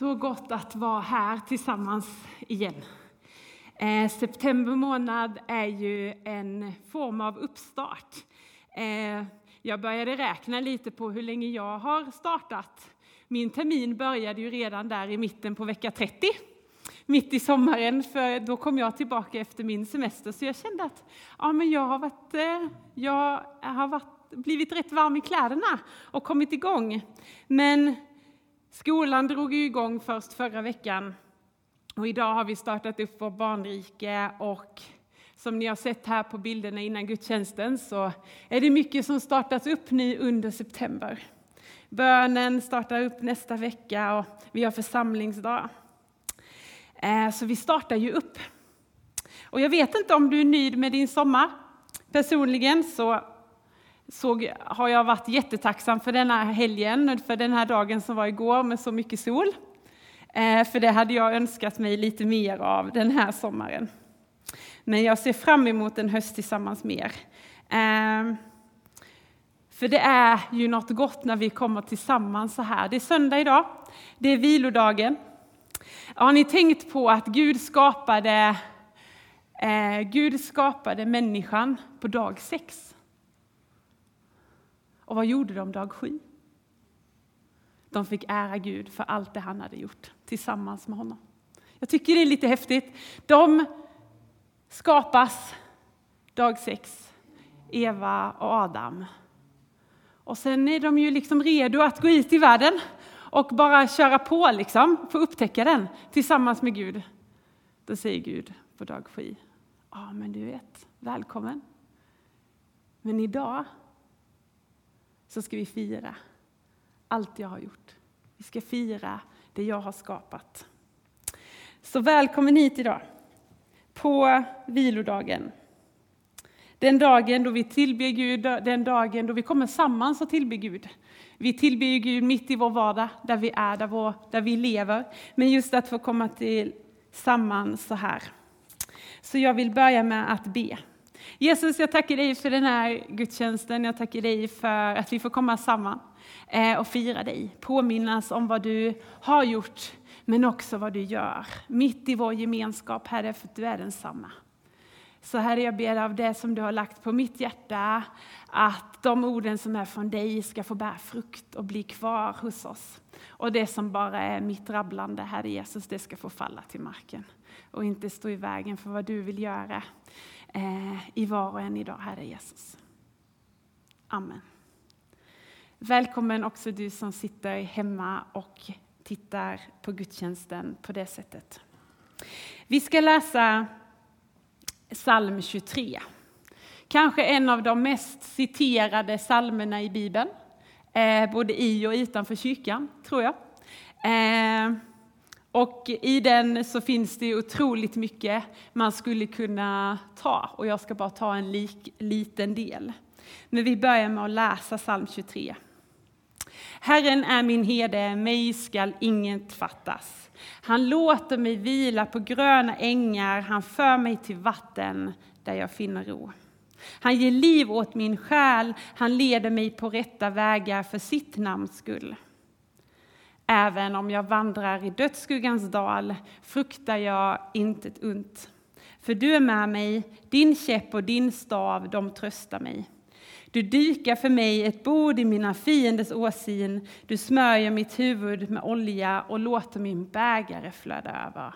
Så gott att vara här tillsammans igen. Eh, september månad är ju en form av uppstart. Eh, jag började räkna lite på hur länge jag har startat. Min termin började ju redan där i mitten på vecka 30, mitt i sommaren, för då kom jag tillbaka efter min semester. Så jag kände att ja, men jag har, varit, eh, jag har varit, blivit rätt varm i kläderna och kommit igång. Men Skolan drog igång först förra veckan och idag har vi startat upp vår barnrike och som ni har sett här på bilderna innan gudstjänsten så är det mycket som startas upp nu under september. Bönen startar upp nästa vecka och vi har församlingsdag. Eh, så vi startar ju upp. Och jag vet inte om du är nöjd med din sommar. Personligen så såg, har jag varit jättetacksam för denna helgen, för den här dagen som var igår med så mycket sol. Eh, för det hade jag önskat mig lite mer av den här sommaren. Men jag ser fram emot en höst tillsammans med er. Eh, för det är ju något gott när vi kommer tillsammans så här. Det är söndag idag, det är vilodagen. Har ni tänkt på att Gud skapade, eh, Gud skapade människan på dag sex? Och vad gjorde de dag sju? De fick ära Gud för allt det han hade gjort tillsammans med honom. Jag tycker det är lite häftigt. De skapas dag sex, Eva och Adam. Och sen är de ju liksom redo att gå ut i världen och bara köra på, liksom, få upptäcka den tillsammans med Gud. Då säger Gud på dag sju, ja men du vet, välkommen. Men idag så ska vi fira allt jag har gjort. Vi ska fira det jag har skapat. Så välkommen hit idag, på vilodagen. Den dagen då vi tillber Gud, den dagen då vi kommer samman och tillber Gud. Vi tillber Gud mitt i vår vardag, där vi är, där, vår, där vi lever. Men just att få komma till samman så här. Så jag vill börja med att be. Jesus, jag tackar dig för den här gudstjänsten. Jag tackar dig för att vi får komma samman eh, och fira dig. Påminnas om vad du har gjort, men också vad du gör. Mitt i vår gemenskap, Herre, för att du är densamma. Så Herre, jag ber av det som du har lagt på mitt hjärta, att de orden som är från dig ska få bära frukt och bli kvar hos oss. Och det som bara är mitt rabblande, Herre Jesus, det ska få falla till marken och inte stå i vägen för vad du vill göra Eh, i var och en idag, Herre Jesus. Amen. Välkommen också du som sitter hemma och tittar på gudstjänsten på det sättet. Vi ska läsa psalm 23. Kanske en av de mest citerade psalmerna i Bibeln, eh, både i och utanför kyrkan, tror jag. Eh, och i den så finns det otroligt mycket man skulle kunna ta och jag ska bara ta en lik, liten del. Men vi börjar med att läsa psalm 23. Herren är min herde, mig skall inget fattas. Han låter mig vila på gröna ängar, han för mig till vatten där jag finner ro. Han ger liv åt min själ, han leder mig på rätta vägar för sitt namns skull. Även om jag vandrar i dödsskuggans dal fruktar jag intet ont. För du är med mig, din käpp och din stav, de tröstar mig. Du dykar för mig ett bord i mina fienders åsyn. Du smörjer mitt huvud med olja och låter min bägare flöda över.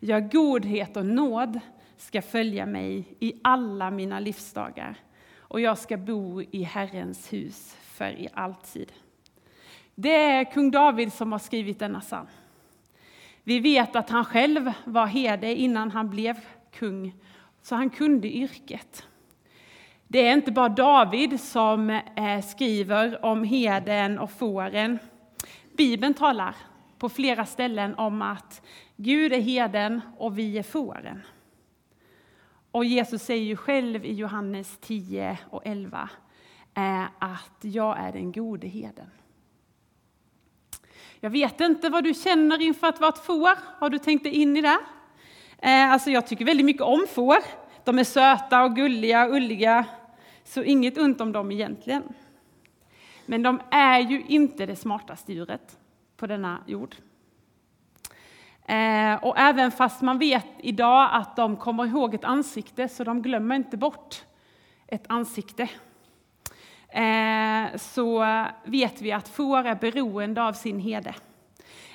Ja, godhet och nåd ska följa mig i alla mina livsdagar och jag ska bo i Herrens hus för i alltid. Det är kung David som har skrivit denna psalm. Vi vet att han själv var herde innan han blev kung, så han kunde yrket. Det är inte bara David som eh, skriver om heden och fåren. Bibeln talar på flera ställen om att Gud är heden och vi är fåren. Och Jesus säger ju själv i Johannes 10 och 11 eh, att jag är den gode heden. Jag vet inte vad du känner inför att vara ett får. Har du tänkt dig in i det? Eh, alltså jag tycker väldigt mycket om får. De är söta och gulliga och ulliga, så inget ont om dem egentligen. Men de är ju inte det smartaste djuret på denna jord. Eh, och även fast man vet idag att de kommer ihåg ett ansikte, så de glömmer inte bort ett ansikte. Eh, så vet vi att får är beroende av sin herde.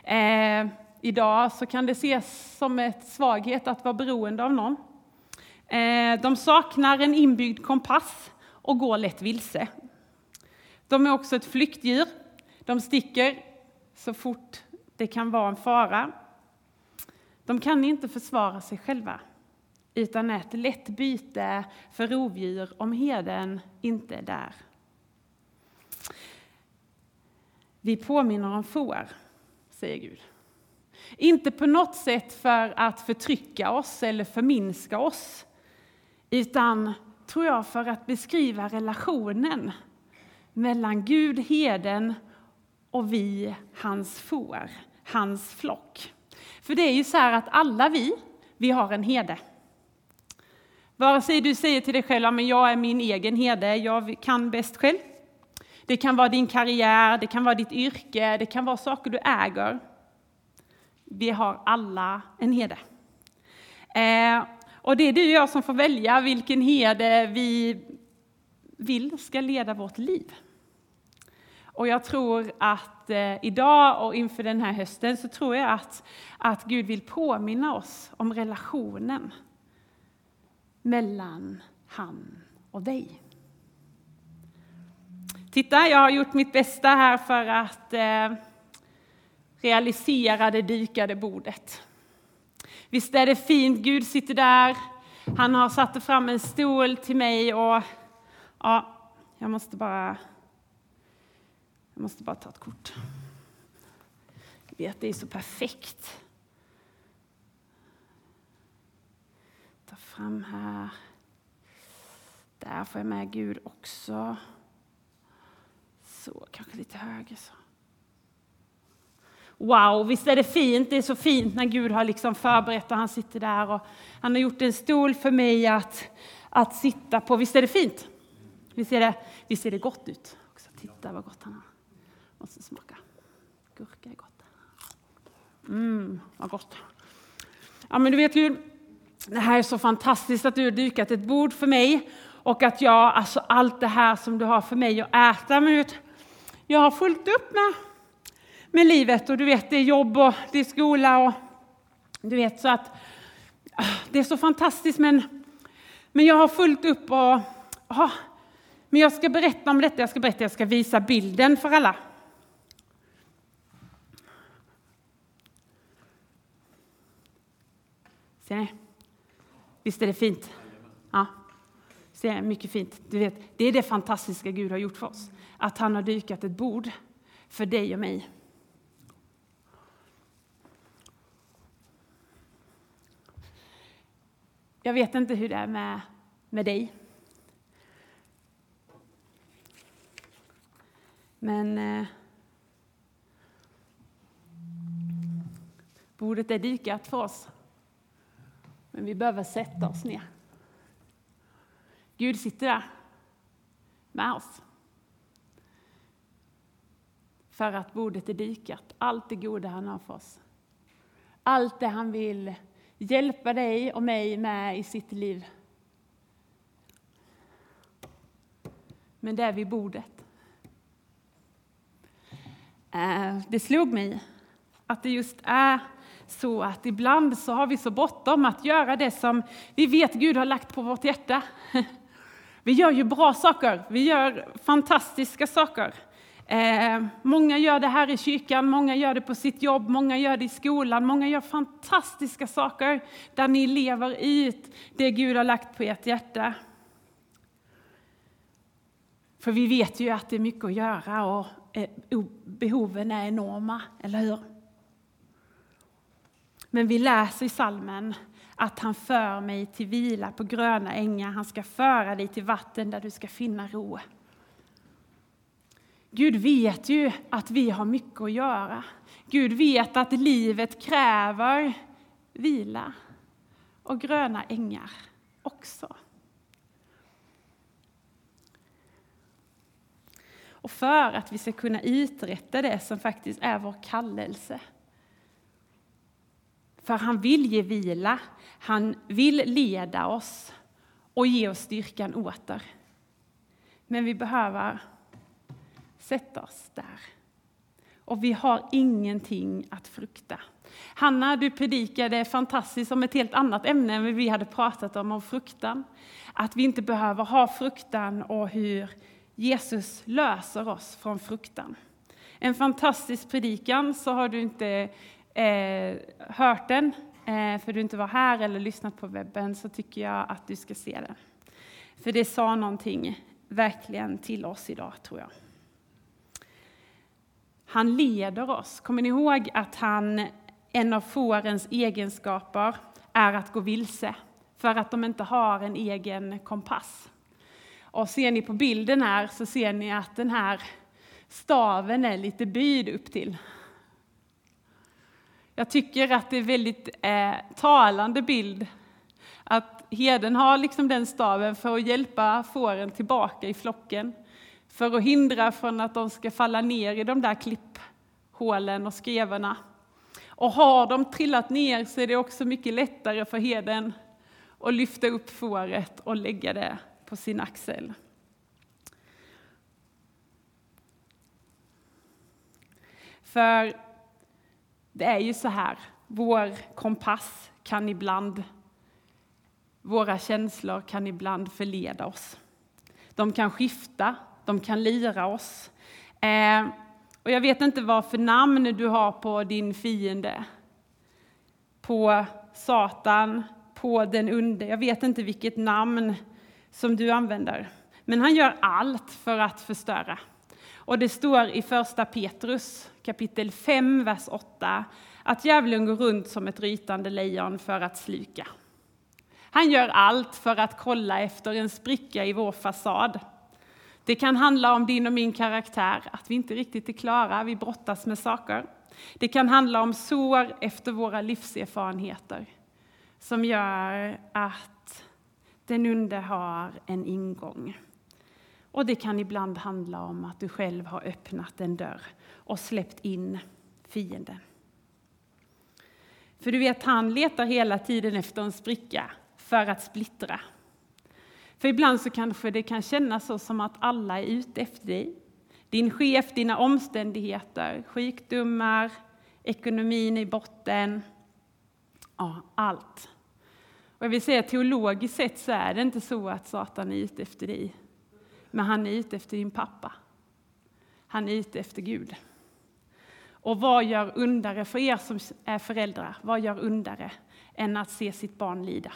Eh, idag så kan det ses som ett svaghet att vara beroende av någon. Eh, de saknar en inbyggd kompass och går lätt vilse. De är också ett flyktdjur. De sticker så fort det kan vara en fara. De kan inte försvara sig själva utan är ett lätt byte för rovdjur om herden inte är där. Vi påminner om får, säger Gud. Inte på något sätt för att förtrycka oss eller förminska oss, utan tror jag för att beskriva relationen mellan Gud, heden och vi, hans får, hans flock. För det är ju så här att alla vi, vi har en herde. Vare sig du säger till dig själv att jag är min egen herde, jag kan bäst själv. Det kan vara din karriär, det kan vara ditt yrke, det kan vara saker du äger. Vi har alla en herde. Eh, och det är du och jag som får välja vilken herde vi vill ska leda vårt liv. Och jag tror att eh, idag och inför den här hösten så tror jag att, att Gud vill påminna oss om relationen mellan han och dig. Titta, jag har gjort mitt bästa här för att eh, realisera det dykade bordet. Visst är det fint, Gud sitter där, han har satt fram en stol till mig och ja, jag måste bara jag måste bara ta ett kort. Jag vet, det är så perfekt. Ta fram här. Där får jag med Gud också. Så, kanske lite högre så. Wow, visst är det fint? Det är så fint när Gud har liksom förberett och han sitter där och han har gjort en stol för mig att, att sitta på. Visst är det fint? Visst ser det, visst är det gott ut? Också, titta vad gott han har. Måste smaka. Gurka är gott. Mm, vad gott. Ja, men du vet Gud, det här är så fantastiskt att du har dukat ett bord för mig och att jag, alltså allt det här som du har för mig att äta, men jag har fullt upp med, med livet och du vet, det är jobb och det är skola och du vet så att ah, det är så fantastiskt men, men jag har fullt upp och, aha, men jag ska berätta om detta, jag ska berätta, jag ska visa bilden för alla. Ser ni? Visst är det fint? Ja. Ser Mycket fint. Du vet, det är det fantastiska Gud har gjort för oss. Att han har dykat ett bord för dig och mig. Jag vet inte hur det är med, med dig. Men eh, bordet är dykat för oss. Men vi behöver sätta oss ner. Gud sitter där med oss. För att bordet är dikat, allt det goda han har för oss. Allt det han vill hjälpa dig och mig med i sitt liv. Men det är vid bordet. Eh, det slog mig att det just är så att ibland så har vi så bråttom att göra det som vi vet Gud har lagt på vårt hjärta. Vi gör ju bra saker, vi gör fantastiska saker. Eh, många gör det här i kyrkan, många gör det på sitt jobb, många gör det i skolan, många gör fantastiska saker där ni lever ut det Gud har lagt på ert hjärta. För vi vet ju att det är mycket att göra och eh, behoven är enorma, eller hur? Men vi läser i salmen att han för mig till vila på gröna ängar. Han ska föra dig till vatten där du ska finna ro. Gud vet ju att vi har mycket att göra. Gud vet att livet kräver vila och gröna ängar också. Och för att vi ska kunna uträtta det som faktiskt är vår kallelse För han vill ge vila, han vill leda oss och ge oss styrkan åter. Men vi behöver Sätt oss där. Och vi har ingenting att frukta. Hanna, du predikade fantastiskt om ett helt annat ämne än vi hade pratat om, om fruktan. Att vi inte behöver ha fruktan och hur Jesus löser oss från fruktan. En fantastisk predikan, så har du inte eh, hört den, eh, för du inte var här eller lyssnat på webben, så tycker jag att du ska se den. För det sa någonting verkligen till oss idag, tror jag. Han leder oss. Kommer ni ihåg att han, en av fårens egenskaper är att gå vilse, för att de inte har en egen kompass. Och ser ni på bilden här så ser ni att den här staven är lite böjd upp till. Jag tycker att det är väldigt eh, talande bild att herden har liksom den staven för att hjälpa fåren tillbaka i flocken. För att hindra från att de ska falla ner i de där klipphålen och skrevorna. Och har de trillat ner så är det också mycket lättare för herden att lyfta upp fåret och lägga det på sin axel. För det är ju så här, vår kompass kan ibland, våra känslor kan ibland förleda oss. De kan skifta, de kan lira oss. Eh, och jag vet inte vad för namn du har på din fiende. På Satan, på den onde. Jag vet inte vilket namn som du använder. Men han gör allt för att förstöra. Och det står i första Petrus kapitel 5, vers 8 att djävulen går runt som ett rytande lejon för att sluka. Han gör allt för att kolla efter en spricka i vår fasad. Det kan handla om din och min karaktär, att vi inte riktigt är klara, vi brottas med saker. Det kan handla om sår efter våra livserfarenheter som gör att den onde har en ingång. Och det kan ibland handla om att du själv har öppnat en dörr och släppt in fienden. För du vet, han letar hela tiden efter en spricka för att splittra. För ibland så kanske det kan kännas så som att alla är ute efter dig. Din chef, dina omständigheter, sjukdomar, ekonomin i botten. Ja, allt. Och jag vill säga teologiskt sett så är det inte så att Satan är ute efter dig. Men han är ute efter din pappa. Han är ute efter Gud. Och vad gör undare för er som är föräldrar? Vad gör undare än att se sitt barn lida?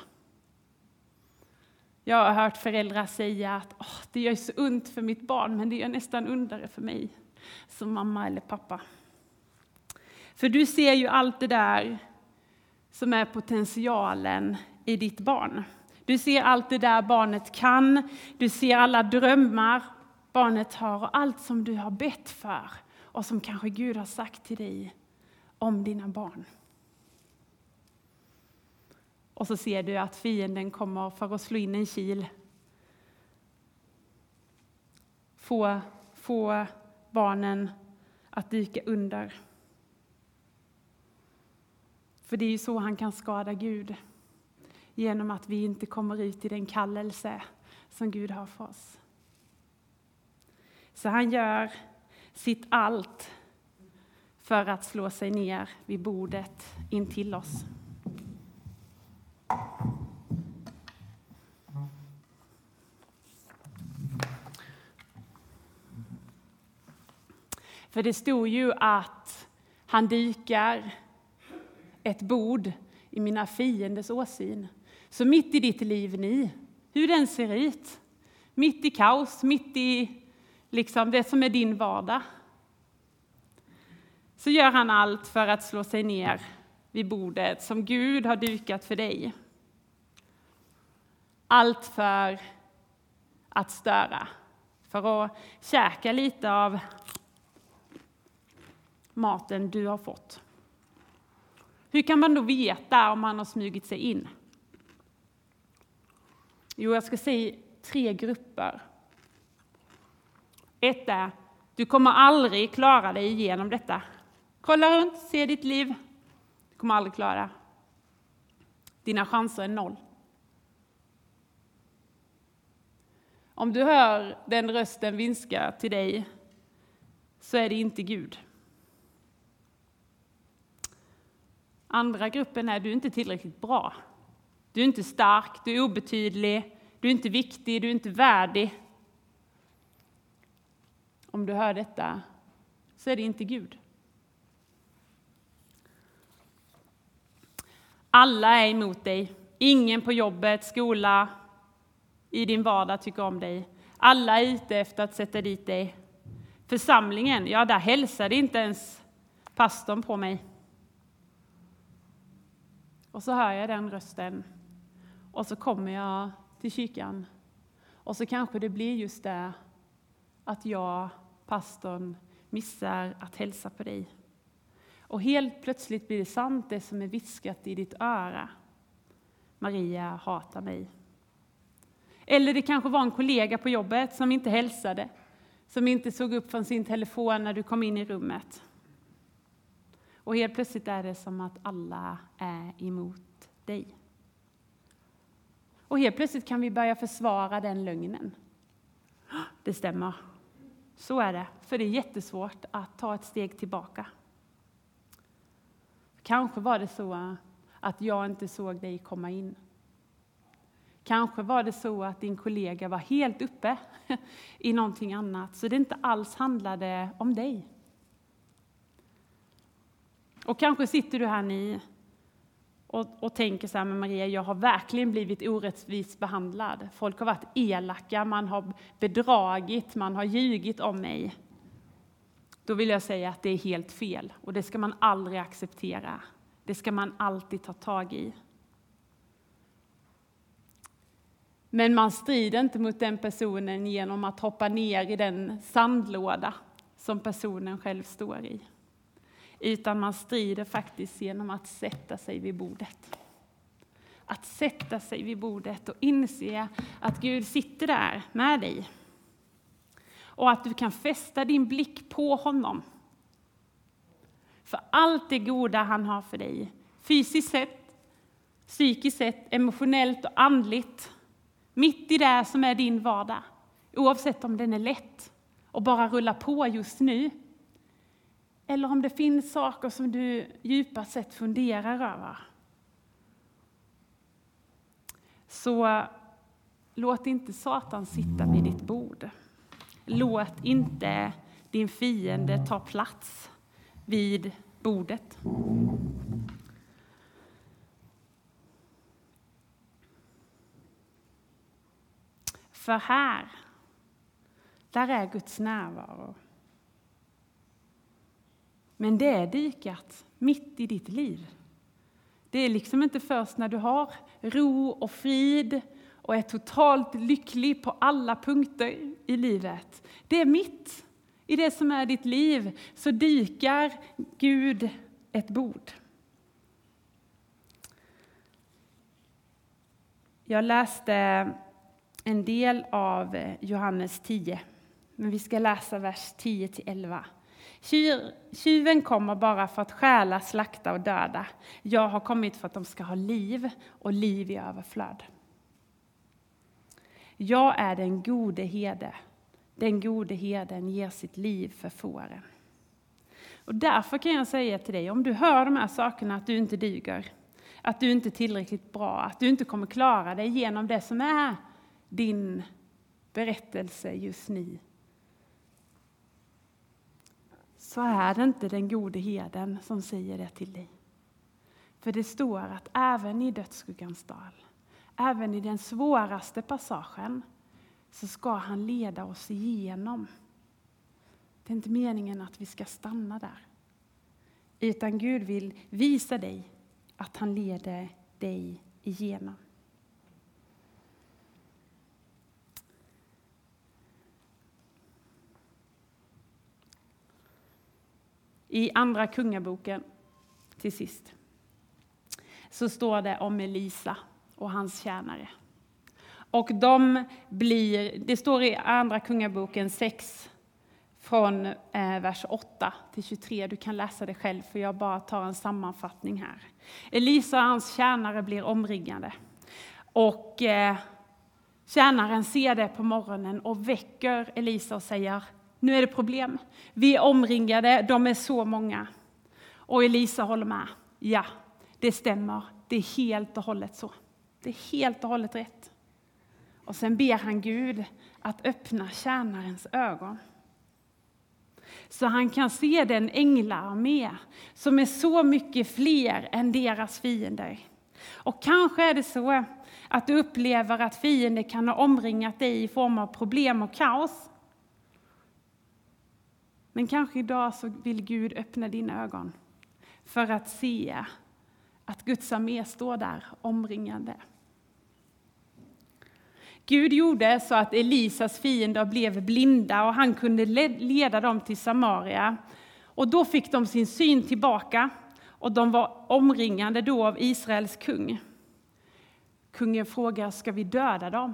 Jag har hört föräldrar säga att oh, det gör så ont för mitt barn, men det gör nästan undare för mig som mamma eller pappa. För du ser ju allt det där som är potentialen i ditt barn. Du ser allt det där barnet kan, du ser alla drömmar barnet har och allt som du har bett för och som kanske Gud har sagt till dig om dina barn. Och så ser du att fienden kommer för att slå in en kil. Få, få barnen att dyka under. För det är ju så han kan skada Gud. Genom att vi inte kommer ut i den kallelse som Gud har för oss. Så han gör sitt allt för att slå sig ner vid bordet intill oss. För det stod ju att han dykar ett bord i mina fienders åsyn. Så mitt i ditt liv ni, hur den ser ut, mitt i kaos, mitt i liksom det som är din vardag, så gör han allt för att slå sig ner vid bordet som Gud har dukat för dig. Allt för att störa, för att käka lite av maten du har fått. Hur kan man då veta om man har smugit sig in? Jo, jag ska säga tre grupper. Ett är, du kommer aldrig klara dig igenom detta. Kolla runt, se ditt liv. Du kommer aldrig klara. Dina chanser är noll. Om du hör den rösten vinska till dig så är det inte Gud. Andra gruppen är du är inte tillräckligt bra. Du är inte stark, du är obetydlig, du är inte viktig, du är inte värdig. Om du hör detta så är det inte Gud. Alla är emot dig. Ingen på jobbet, skola, i din vardag tycker om dig. Alla är ute efter att sätta dit dig. Församlingen, ja, där hälsade inte ens pastorn på mig. Och så hör jag den rösten. Och så kommer jag till kyrkan. Och så kanske det blir just det att jag, pastorn, missar att hälsa på dig. Och helt plötsligt blir det sant det som är viskat i ditt öra. Maria hatar mig. Eller det kanske var en kollega på jobbet som inte hälsade, som inte såg upp från sin telefon när du kom in i rummet. Och helt plötsligt är det som att alla är emot dig. Och helt plötsligt kan vi börja försvara den lögnen. Det stämmer. Så är det, för det är jättesvårt att ta ett steg tillbaka. Kanske var det så att jag inte såg dig komma in. Kanske var det så att din kollega var helt uppe i någonting annat, så det inte alls handlade om dig. Och kanske sitter du här ni och, och tänker så här, men Maria, jag har verkligen blivit orättvist behandlad. Folk har varit elaka, man har bedragit, man har ljugit om mig. Då vill jag säga att det är helt fel och det ska man aldrig acceptera. Det ska man alltid ta tag i. Men man strider inte mot den personen genom att hoppa ner i den sandlåda som personen själv står i. Utan man strider faktiskt genom att sätta sig vid bordet. Att sätta sig vid bordet och inse att Gud sitter där med dig. Och att du kan fästa din blick på honom. För allt det goda han har för dig, fysiskt sett, psykiskt sett, emotionellt och andligt, mitt i det som är din vardag, oavsett om den är lätt och bara rullar på just nu, eller om det finns saker som du djupast sett funderar över. Så låt inte Satan sitta vid ditt bord. Låt inte din fiende ta plats vid bordet. För här, där är Guds närvaro. Men det är dikat mitt i ditt liv. Det är liksom inte först när du har ro och frid och är totalt lycklig på alla punkter i livet. Det är mitt i det som är ditt liv, så dykar Gud ett bord. Jag läste en del av Johannes 10, men vi ska läsa vers 10 11. Tjuven kommer bara för att stjäla, slakta och döda. Jag har kommit för att de ska ha liv och liv i överflöd. Jag är den gode herde. Den gode herden ger sitt liv för fåren. Och därför kan jag säga till dig, om du hör de här sakerna, att du inte duger, att du inte är tillräckligt bra, att du inte kommer klara dig genom det som är din berättelse just nu, så är det inte den gode herden som säger det till dig. För det står att även i dödsskuggans dal, även i den svåraste passagen, så ska han leda oss igenom. Det är inte meningen att vi ska stanna där. Utan Gud vill visa dig att han leder dig igenom. I Andra Kungaboken, till sist, så står det om Elisa och hans tjänare. Och de blir, det står i Andra Kungaboken 6, från eh, vers 8 till 23. Du kan läsa det själv, för jag bara tar en sammanfattning här. Elisa och hans tjänare blir omringade. Och eh, tjänaren ser det på morgonen och väcker Elisa och säger, nu är det problem. Vi är omringade, de är så många. Och Elisa håller med. Ja, det stämmer. Det är helt och hållet så. Det är helt och hållet rätt. Och sen ber han Gud att öppna tjänarens ögon. Så han kan se den änglararmé som är så mycket fler än deras fiender. Och kanske är det så att du upplever att fiender kan ha omringat dig i form av problem och kaos. Men kanske idag så vill Gud öppna dina ögon för att se att Guds armé står där omringande. Gud gjorde så att Elisas fiender blev blinda och han kunde leda dem till Samaria. Och då fick de sin syn tillbaka och de var omringade då av Israels kung. Kungen frågar, ska vi döda dem?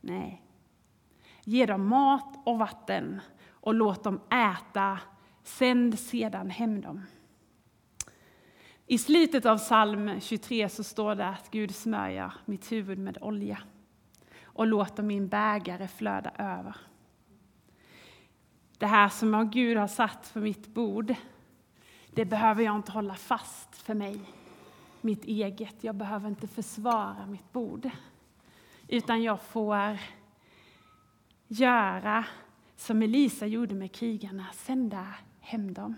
Nej. Ge dem mat och vatten och låt dem äta. Sänd sedan hem dem. I slutet av psalm 23 så står det att Gud smörjer mitt huvud med olja och låter min bägare flöda över. Det här som Gud har satt på mitt bord, det behöver jag inte hålla fast för mig, mitt eget. Jag behöver inte försvara mitt bord, utan jag får göra som Elisa gjorde med krigarna, sända hem dem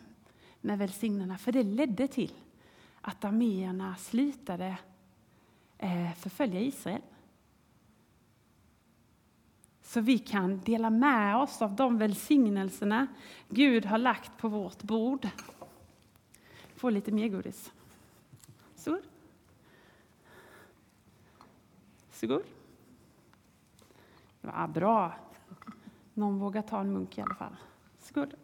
med välsignelserna. För det ledde till att arméerna slutade eh, förfölja Israel. Så vi kan dela med oss av de välsignelserna Gud har lagt på vårt bord. Få lite mer godis. Så. Så god. Ja, bra. Någon vågar ta en munk i alla fall. Skål!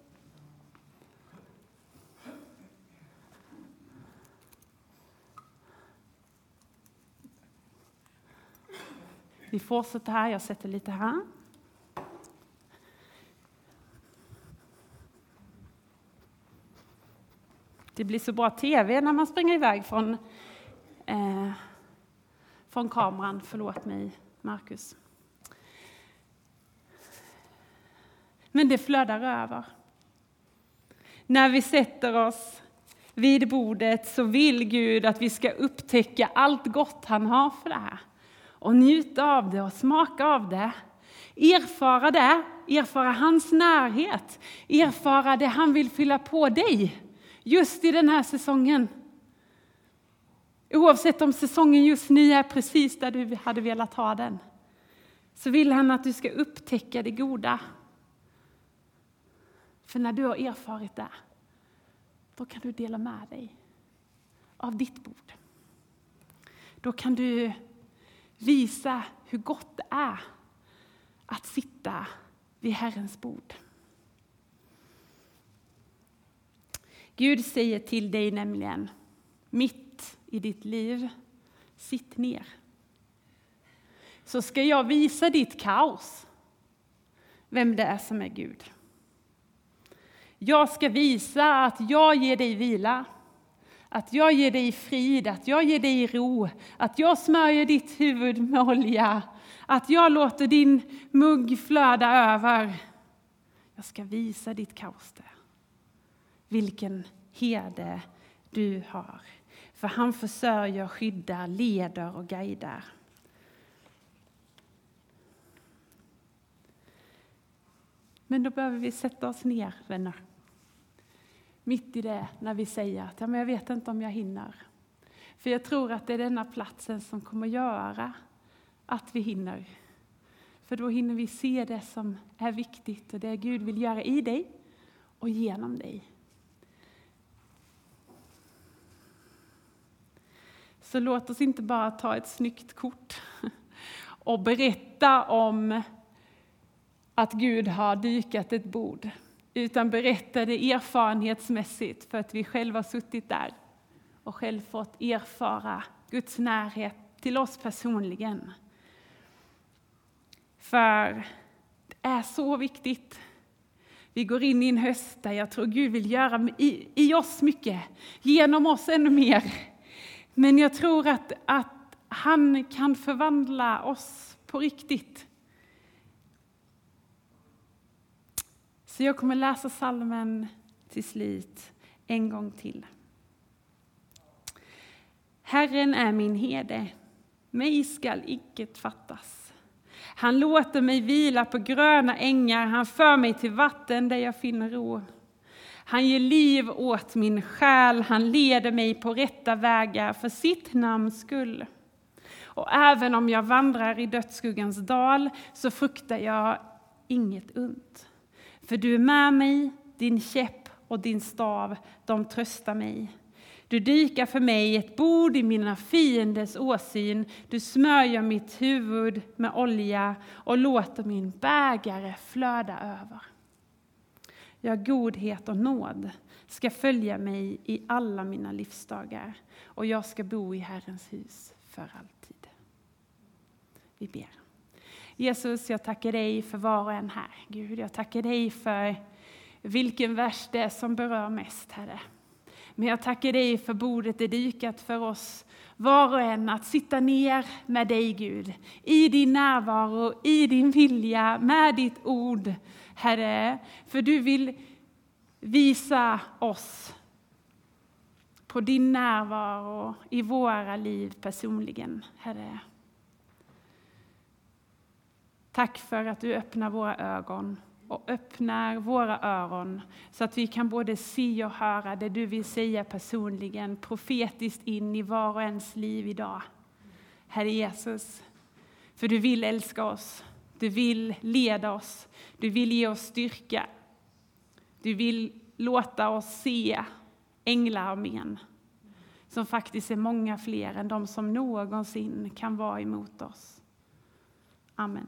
Vi fortsätter här, jag sätter lite här. Det blir så bra tv när man springer iväg från, eh, från kameran. Förlåt mig, Marcus. Men det flödar över. När vi sätter oss vid bordet så vill Gud att vi ska upptäcka allt gott han har för det här och njuta av det och smaka av det. Erfara det, erfara hans närhet, erfara det han vill fylla på dig just i den här säsongen. Oavsett om säsongen just nu är precis där du hade velat ha den, så vill han att du ska upptäcka det goda. För när du har erfarit det, då kan du dela med dig av ditt bord. Då kan du visa hur gott det är att sitta vid Herrens bord. Gud säger till dig nämligen, mitt i ditt liv, sitt ner. Så ska jag visa ditt kaos vem det är som är Gud. Jag ska visa att jag ger dig vila att jag ger dig frid, att jag ger dig ro, att jag smörjer ditt huvud med olja, att jag låter din mugg flöda över. Jag ska visa ditt kaos där. Vilken herde du har. För han försörjer, skyddar, leder och guidar. Men då behöver vi sätta oss ner, vänner mitt i det när vi säger att ja, men jag vet inte om jag hinner. För jag tror att det är denna platsen som kommer göra att vi hinner. För då hinner vi se det som är viktigt och det Gud vill göra i dig och genom dig. Så låt oss inte bara ta ett snyggt kort och berätta om att Gud har dykat ett bord utan berättade erfarenhetsmässigt för att vi själva har suttit där och själv fått erfara Guds närhet till oss personligen. För det är så viktigt Vi går in i en höst där jag tror Gud vill göra i, i oss mycket, genom oss ännu mer. Men jag tror att, att han kan förvandla oss på riktigt. Så jag kommer läsa salmen till slut en gång till. Herren är min herde, mig skall icket fattas. Han låter mig vila på gröna ängar, han för mig till vatten där jag finner ro. Han ger liv åt min själ, han leder mig på rätta vägar för sitt namns skull. Och även om jag vandrar i dödsskuggans dal så fruktar jag inget ont. För du är med mig, din käpp och din stav, de tröstar mig. Du dykar för mig ett bord i mina fienders åsyn. Du smörjer mitt huvud med olja och låter min bägare flöda över. Ja, godhet och nåd ska följa mig i alla mina livsdagar och jag ska bo i Herrens hus för alltid. Vi ber. Jesus, jag tackar dig för var och en här. Gud, jag tackar dig för vilken vers det är som berör mest, Herre. Men jag tackar dig för bordet är dukat för oss var och en att sitta ner med dig, Gud, i din närvaro, i din vilja, med ditt ord, Herre. För du vill visa oss på din närvaro i våra liv personligen, Herre. Tack för att du öppnar våra ögon och öppnar våra öron så att vi kan både se och höra det du vill säga personligen, profetiskt in i var och ens liv idag. Herre Jesus, för du vill älska oss, du vill leda oss, du vill ge oss styrka. Du vill låta oss se änglararmén som faktiskt är många fler än de som någonsin kan vara emot oss. Amen.